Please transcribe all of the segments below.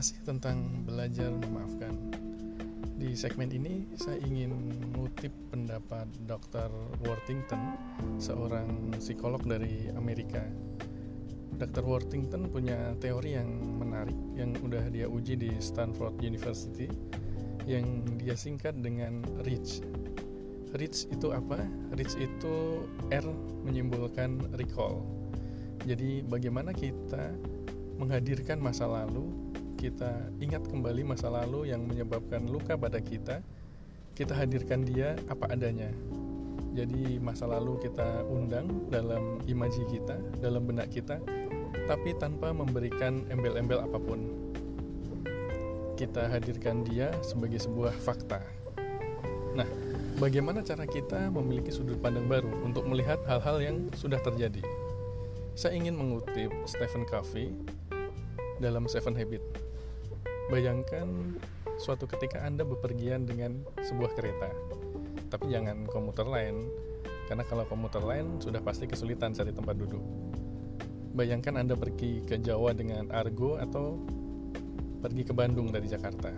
masih tentang belajar memaafkan. Di segmen ini saya ingin mengutip pendapat Dr. Worthington, seorang psikolog dari Amerika. Dr. Worthington punya teori yang menarik yang udah dia uji di Stanford University yang dia singkat dengan REACH. REACH itu apa? REACH itu R menyimbolkan recall. Jadi bagaimana kita menghadirkan masa lalu, kita ingat kembali masa lalu yang menyebabkan luka pada kita, kita hadirkan dia apa adanya. Jadi masa lalu kita undang dalam imaji kita, dalam benak kita, tapi tanpa memberikan embel-embel apa pun. Kita hadirkan dia sebagai sebuah fakta. Nah, bagaimana cara kita memiliki sudut pandang baru untuk melihat hal-hal yang sudah terjadi? Saya ingin mengutip Stephen Covey dalam Seven Habit. Bayangkan suatu ketika Anda bepergian dengan sebuah kereta, tapi jangan komuter lain, karena kalau komuter lain sudah pasti kesulitan cari tempat duduk. Bayangkan Anda pergi ke Jawa dengan Argo atau pergi ke Bandung dari Jakarta.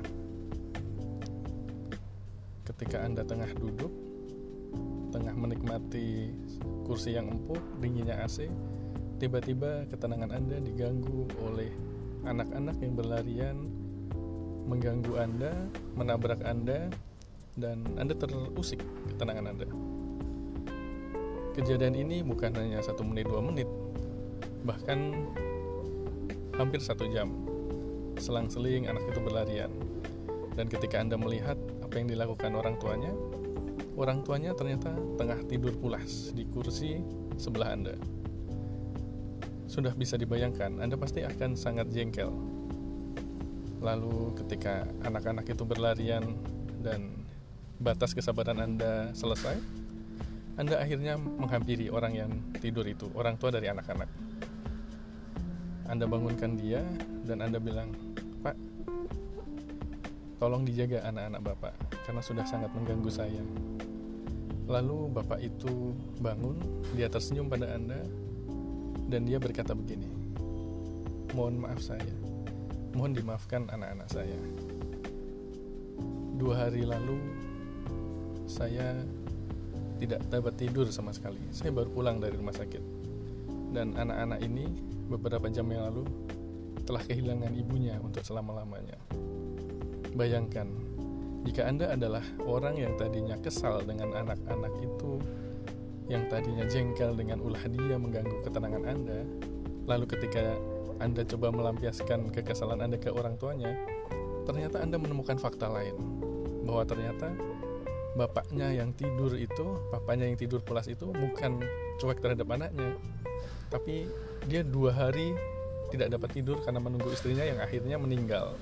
Ketika Anda tengah duduk, tengah menikmati kursi yang empuk, dinginnya AC, tiba-tiba ketenangan Anda diganggu oleh anak-anak yang berlarian mengganggu Anda, menabrak Anda, dan Anda terusik ketenangan Anda. Kejadian ini bukan hanya satu menit dua menit, bahkan hampir satu jam. Selang-seling anak itu berlarian, dan ketika Anda melihat apa yang dilakukan orang tuanya, orang tuanya ternyata tengah tidur pulas di kursi sebelah Anda sudah bisa dibayangkan, Anda pasti akan sangat jengkel. Lalu ketika anak-anak itu berlarian dan batas kesabaran Anda selesai, Anda akhirnya menghampiri orang yang tidur itu, orang tua dari anak-anak. Anda bangunkan dia dan Anda bilang, "Pak, tolong dijaga anak-anak Bapak karena sudah sangat mengganggu saya." Lalu Bapak itu bangun, dia tersenyum pada Anda dan dia berkata begini mohon maaf saya mohon dimaafkan anak-anak saya. Dua hari lalu saya tidak dapat tidur sama sekali. Saya baru pulang dari rumah sakit. Dan anak-anak ini beberapa jam yang lalu telah kehilangan ibunya untuk selama-lamanya. Bayangkan jika anda adalah orang yang tadinya kesal dengan anak-anak itu yang tadinya jengkel dengan ulah dia mengganggu ketenangan Anda, lalu ketika Anda coba melampiaskan kekesalan Anda ke orang tuanya, ternyata Anda menemukan fakta lain bahwa ternyata bapaknya yang tidur itu, bapaknya yang tidur pulas itu bukan cuek terhadap anaknya, tapi dia dua hari tidak dapat tidur karena menunggu istrinya yang akhirnya meninggal.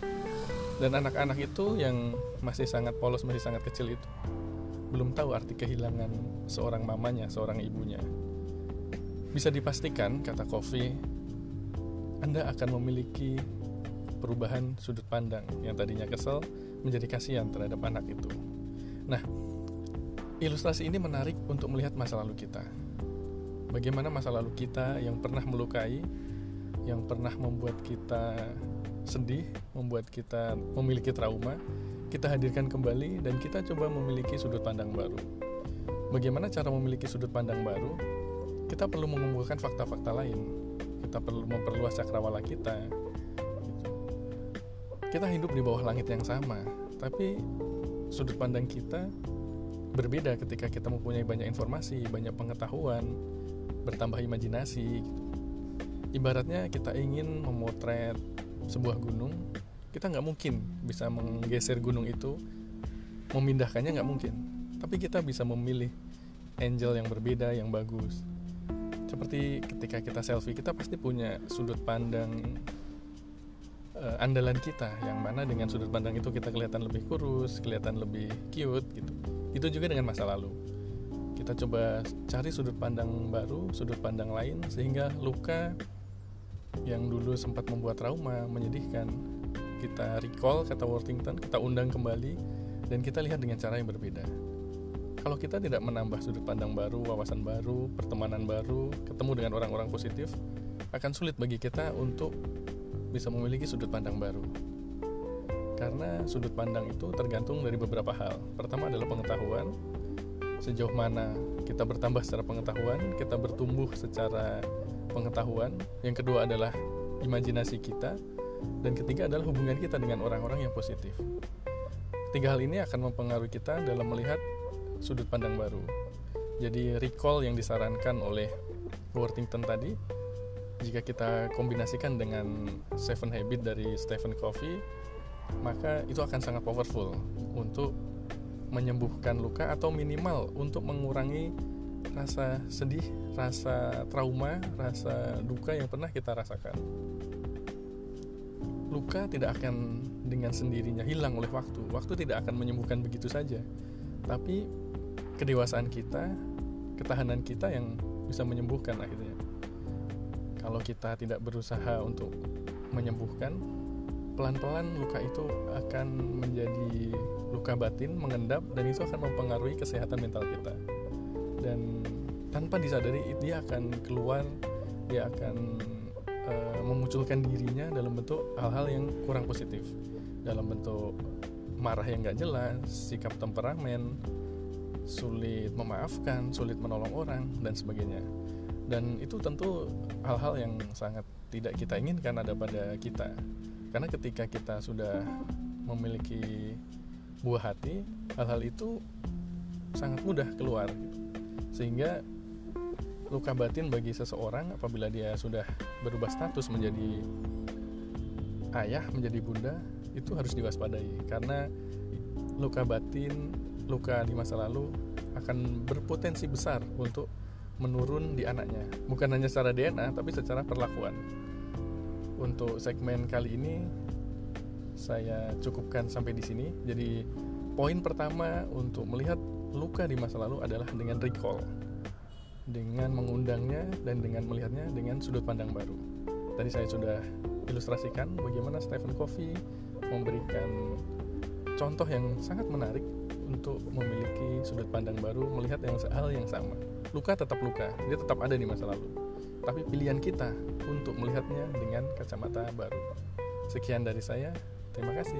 Dan anak-anak itu yang masih sangat polos, masih sangat kecil itu belum tahu arti kehilangan seorang mamanya, seorang ibunya. Bisa dipastikan, kata Kofi, Anda akan memiliki perubahan sudut pandang yang tadinya kesel menjadi kasihan terhadap anak itu. Nah, ilustrasi ini menarik untuk melihat masa lalu kita. Bagaimana masa lalu kita yang pernah melukai, yang pernah membuat kita sedih, membuat kita memiliki trauma, kita hadirkan kembali dan kita coba memiliki sudut pandang baru. Bagaimana cara memiliki sudut pandang baru? Kita perlu mengumpulkan fakta-fakta lain. Kita perlu memperluas cakrawala kita. Kita hidup di bawah langit yang sama, tapi sudut pandang kita berbeda ketika kita mempunyai banyak informasi, banyak pengetahuan, bertambah imajinasi. Gitu. Ibaratnya kita ingin memotret sebuah gunung, kita nggak mungkin bisa menggeser gunung itu memindahkannya nggak mungkin tapi kita bisa memilih angel yang berbeda yang bagus seperti ketika kita selfie kita pasti punya sudut pandang uh, andalan kita yang mana dengan sudut pandang itu kita kelihatan lebih kurus kelihatan lebih cute gitu itu juga dengan masa lalu kita coba cari sudut pandang baru sudut pandang lain sehingga luka yang dulu sempat membuat trauma menyedihkan kita recall kata Worthington, kita undang kembali dan kita lihat dengan cara yang berbeda. Kalau kita tidak menambah sudut pandang baru, wawasan baru, pertemanan baru, ketemu dengan orang-orang positif, akan sulit bagi kita untuk bisa memiliki sudut pandang baru. Karena sudut pandang itu tergantung dari beberapa hal. Pertama adalah pengetahuan, sejauh mana kita bertambah secara pengetahuan, kita bertumbuh secara pengetahuan. Yang kedua adalah imajinasi kita, dan ketiga adalah hubungan kita dengan orang-orang yang positif. Tiga hal ini akan mempengaruhi kita dalam melihat sudut pandang baru. Jadi recall yang disarankan oleh Worthington tadi, jika kita kombinasikan dengan Seven Habit dari Stephen Covey, maka itu akan sangat powerful untuk menyembuhkan luka atau minimal untuk mengurangi rasa sedih, rasa trauma, rasa duka yang pernah kita rasakan. Luka tidak akan dengan sendirinya hilang oleh waktu. Waktu tidak akan menyembuhkan begitu saja. Tapi kedewasaan kita, ketahanan kita yang bisa menyembuhkan akhirnya. Kalau kita tidak berusaha untuk menyembuhkan, pelan-pelan luka itu akan menjadi luka batin, mengendap, dan itu akan mempengaruhi kesehatan mental kita. Dan tanpa disadari, dia akan keluar, dia akan uh, memunculkan dirinya dalam bentuk hal-hal yang kurang positif, dalam bentuk marah yang gak jelas, sikap temperamen, sulit memaafkan, sulit menolong orang, dan sebagainya. Dan itu tentu hal-hal yang sangat tidak kita inginkan ada pada kita karena ketika kita sudah memiliki buah hati hal-hal itu sangat mudah keluar sehingga luka batin bagi seseorang apabila dia sudah berubah status menjadi ayah menjadi bunda itu harus diwaspadai karena luka batin luka di masa lalu akan berpotensi besar untuk menurun di anaknya bukan hanya secara DNA tapi secara perlakuan untuk segmen kali ini saya cukupkan sampai di sini. Jadi poin pertama untuk melihat luka di masa lalu adalah dengan recall, dengan mengundangnya dan dengan melihatnya dengan sudut pandang baru. Tadi saya sudah ilustrasikan bagaimana Stephen Covey memberikan contoh yang sangat menarik untuk memiliki sudut pandang baru melihat yang hal yang sama. Luka tetap luka, dia tetap ada di masa lalu tapi pilihan kita untuk melihatnya dengan kacamata baru. Sekian dari saya, terima kasih.